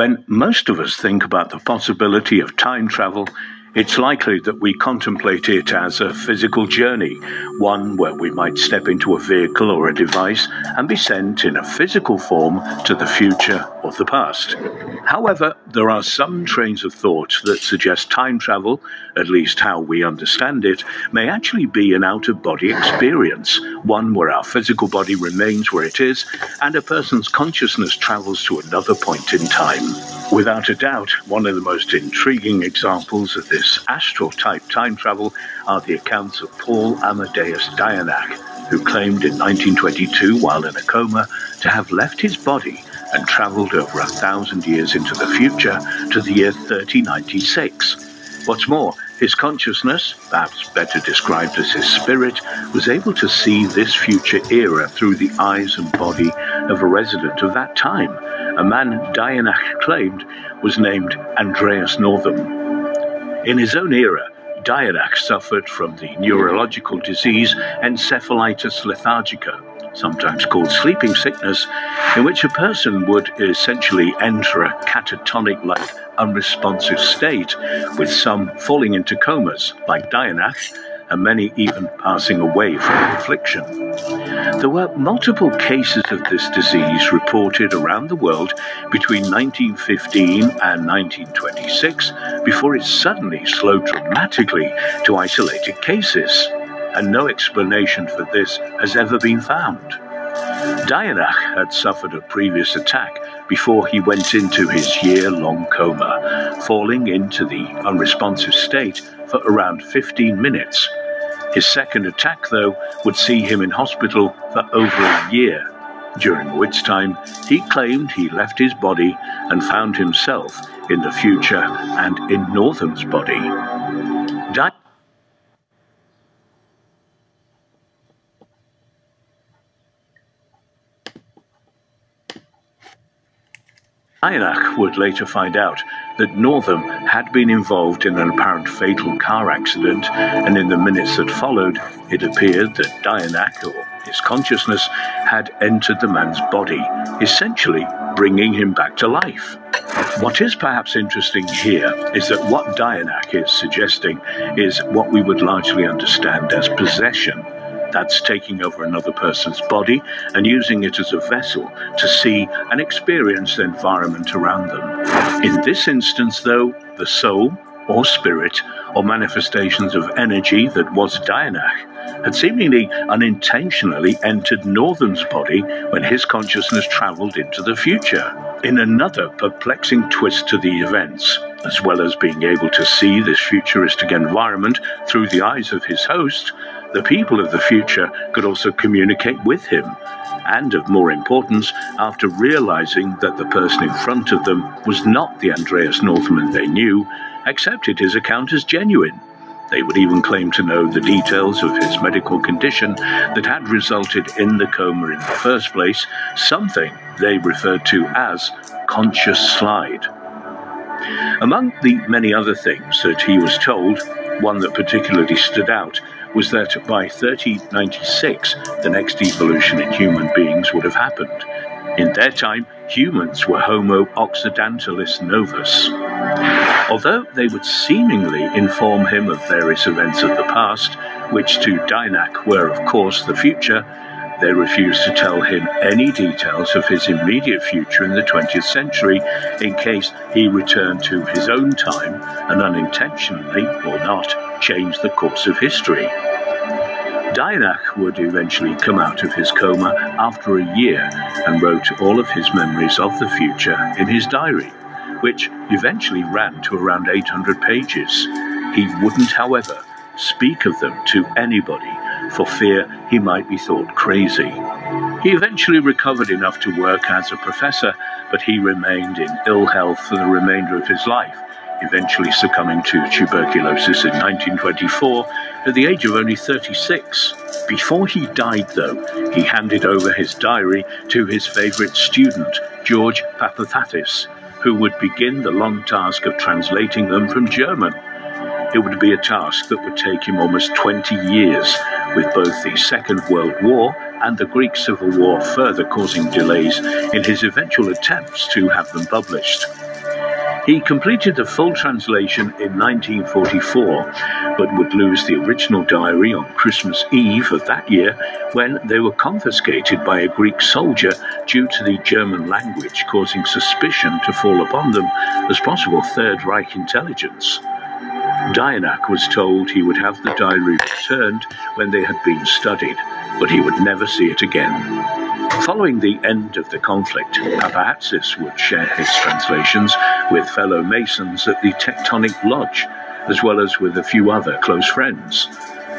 When most of us think about the possibility of time travel, it's likely that we contemplate it as a physical journey, one where we might step into a vehicle or a device and be sent in a physical form to the future or the past. However, there are some trains of thought that suggest time travel, at least how we understand it, may actually be an out of body experience, one where our physical body remains where it is and a person's consciousness travels to another point in time. Without a doubt, one of the most intriguing examples of this astral type time travel are the accounts of Paul Amadeus Dienach, who claimed in 1922, while in a coma, to have left his body and travelled over a thousand years into the future to the year 3096. What's more, his consciousness, perhaps better described as his spirit, was able to see this future era through the eyes and body of a resident of that time a man Dienach claimed was named Andreas Northam. In his own era, Dienach suffered from the neurological disease encephalitis lethargica, sometimes called sleeping sickness, in which a person would essentially enter a catatonic like unresponsive state, with some falling into comas, like Dienach, and many even passing away from affliction. There were multiple cases of this disease reported around the world between 1915 and 1926 before it suddenly slowed dramatically to isolated cases, and no explanation for this has ever been found. Dienach had suffered a previous attack before he went into his year long coma, falling into the unresponsive state for around 15 minutes his second attack, though, would see him in hospital for over a year, during which time he claimed he left his body and found himself in the future and in Northam's body. Di- would later find out that Northam had been involved in an apparent fatal car accident, and in the minutes that followed, it appeared that Dienach, or his consciousness, had entered the man's body, essentially bringing him back to life. What is perhaps interesting here is that what Dienach is suggesting is what we would largely understand as possession that's taking over another person's body and using it as a vessel to see and experience the environment around them. In this instance, though, the soul, or spirit, or manifestations of energy that was Dienach, had seemingly unintentionally entered Northam's body when his consciousness travelled into the future. In another perplexing twist to the events, as well as being able to see this futuristic environment through the eyes of his host, the people of the future could also communicate with him, and of more importance, after realizing that the person in front of them was not the Andreas Northam they knew, accepted his account as genuine. They would even claim to know the details of his medical condition that had resulted in the coma in the first place, something they referred to as conscious slide. Among the many other things that he was told, one that particularly stood out was that by 3096, the next evolution in human beings would have happened. In their time, humans were Homo occidentalis novus. Although they would seemingly inform him of various events of the past, which to Dienach were, of course, the future, they refused to tell him any details of his immediate future in the 20th century in case he returned to his own time and unintentionally, or not, changed the course of history. Dienach would eventually come out of his coma after a year and wrote all of his memories of the future in his diary, which eventually ran to around 800 pages. He wouldn't, however, speak of them to anybody for fear he might be thought crazy. He eventually recovered enough to work as a professor, but he remained in ill health for the remainder of his life eventually succumbing to tuberculosis in 1924 at the age of only 36. Before he died, though, he handed over his diary to his favourite student, George Papachatzis, who would begin the long task of translating them from German. It would be a task that would take him almost 20 years, with both the Second World War and the Greek Civil War further causing delays in his eventual attempts to have them published. He completed the full translation in 1944, but would lose the original diary on Christmas Eve of that year when they were confiscated by a Greek soldier due to the German language causing suspicion to fall upon them as possible Third Reich intelligence. Dienach was told he would have the diary returned when they had been studied, but he would never see it again. Following the end of the conflict, Papachatzis would share his translations with fellow Masons at the Tectonic Lodge, as well as with a few other close friends.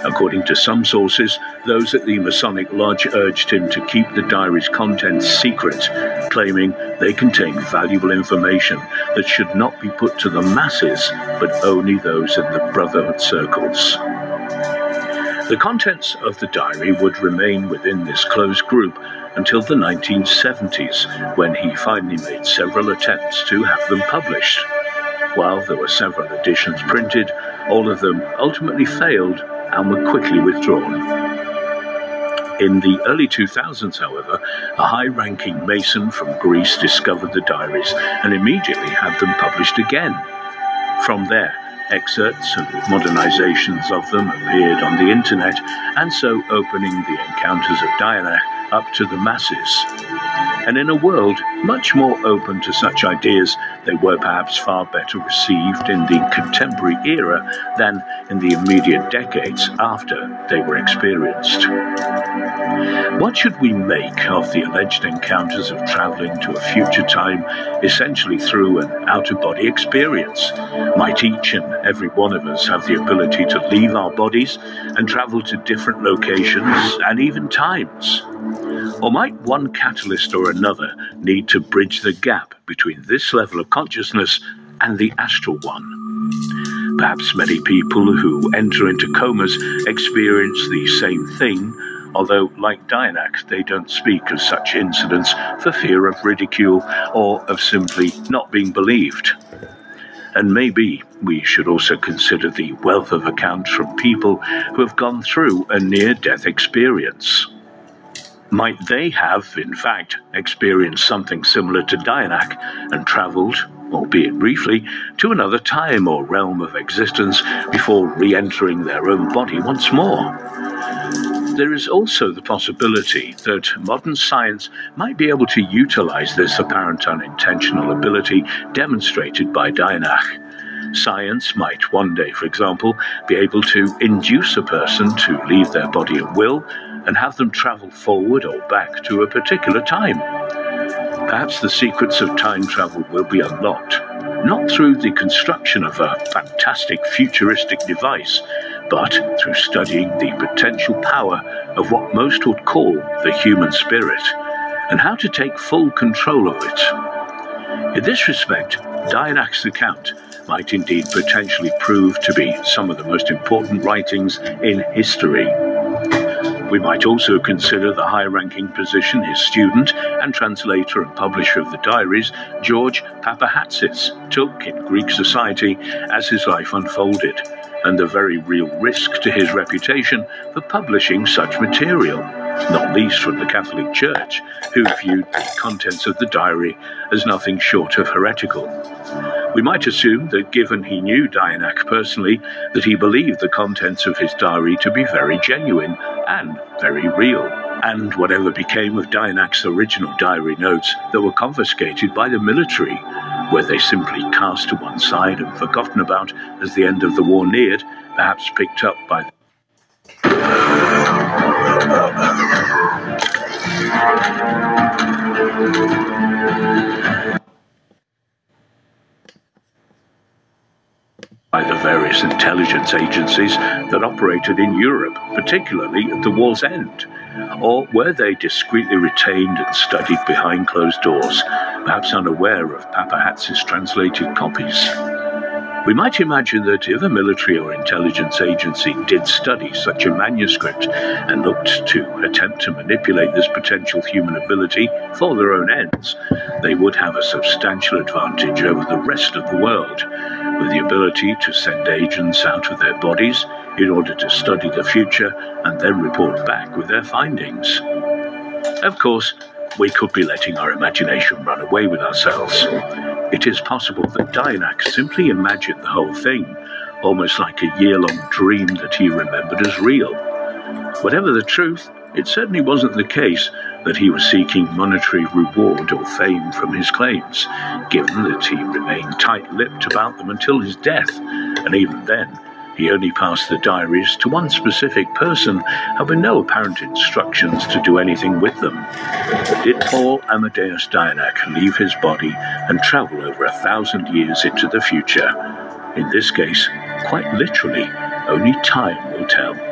According to some sources, those at the Masonic Lodge urged him to keep the diary's contents secret, claiming they contained valuable information that should not be put to the masses, but only those in the Brotherhood circles. The contents of the diary would remain within this closed group until the 1970s, when he finally made several attempts to have them published. While there were several editions printed, all of them ultimately failed and were quickly withdrawn. In the early 2000s, however, a high ranking Mason from Greece discovered the diaries and immediately had them published again. From there, excerpts and modernizations of them appeared on the internet, and so opening the encounters of Diana up to the masses. And in a world much more open to such ideas, they were perhaps far better received in the contemporary era than in the immediate decades after they were experienced. What should we make of the alleged encounters of travelling to a future time essentially through an out of body experience? Might each and every one of us have the ability to leave our bodies and travel to different locations and even times? Or might one catalyst or another need to bridge the gap between this level of consciousness and the astral one? Perhaps many people who enter into comas experience the same thing, although, like Dienach, they don't speak of such incidents for fear of ridicule or of simply not being believed. And maybe we should also consider the wealth of accounts from people who have gone through a near death experience. Might they have, in fact, experienced something similar to Dienach and travelled, albeit briefly, to another time or realm of existence before re entering their own body once more? There is also the possibility that modern science might be able to utilize this apparent unintentional ability demonstrated by Dienach. Science might one day, for example, be able to induce a person to leave their body at will and have them travel forward or back to a particular time. Perhaps the secrets of time travel will be unlocked, not through the construction of a fantastic futuristic device, but through studying the potential power of what most would call the human spirit, and how to take full control of it. In this respect, Dienach's account might indeed potentially prove to be some of the most important writings in history. We might also consider the high ranking position his student and translator and publisher of the diaries, George Papachatzis, took in Greek society as his life unfolded, and the very real risk to his reputation for publishing such material, not least from the Catholic Church, who viewed the contents of the diary as nothing short of heretical. We might assume that given he knew Dienach personally, that he believed the contents of his diary to be very genuine and very real. And whatever became of Dienach's original diary notes that were confiscated by the military, were they simply cast to one side and forgotten about as the end of the war neared, perhaps picked up by by the various intelligence agencies that operated in Europe, particularly at the war's end? Or were they discreetly retained and studied behind closed doors, perhaps unaware of Papahatz's translated copies? We might imagine that if a military or intelligence agency did study such a manuscript and looked to attempt to manipulate this potential human ability for their own ends, they would have a substantial advantage over the rest of the world, with the ability to send agents out of their bodies in order to study the future and then report back with their findings. Of course, we could be letting our imagination run away with ourselves. it is possible that Dienach simply imagined the whole thing, almost like a year long dream that he remembered as real. Whatever the truth, it certainly wasn't the case that he was seeking monetary reward or fame from his claims, given that he remained tight lipped about them until his death, and even then, he only passed the diaries to one specific person, having no apparent instructions to do anything with them. Did Paul Amadeus Dienach leave his body and travel over a thousand years into the future? In this case, quite literally, only time will tell.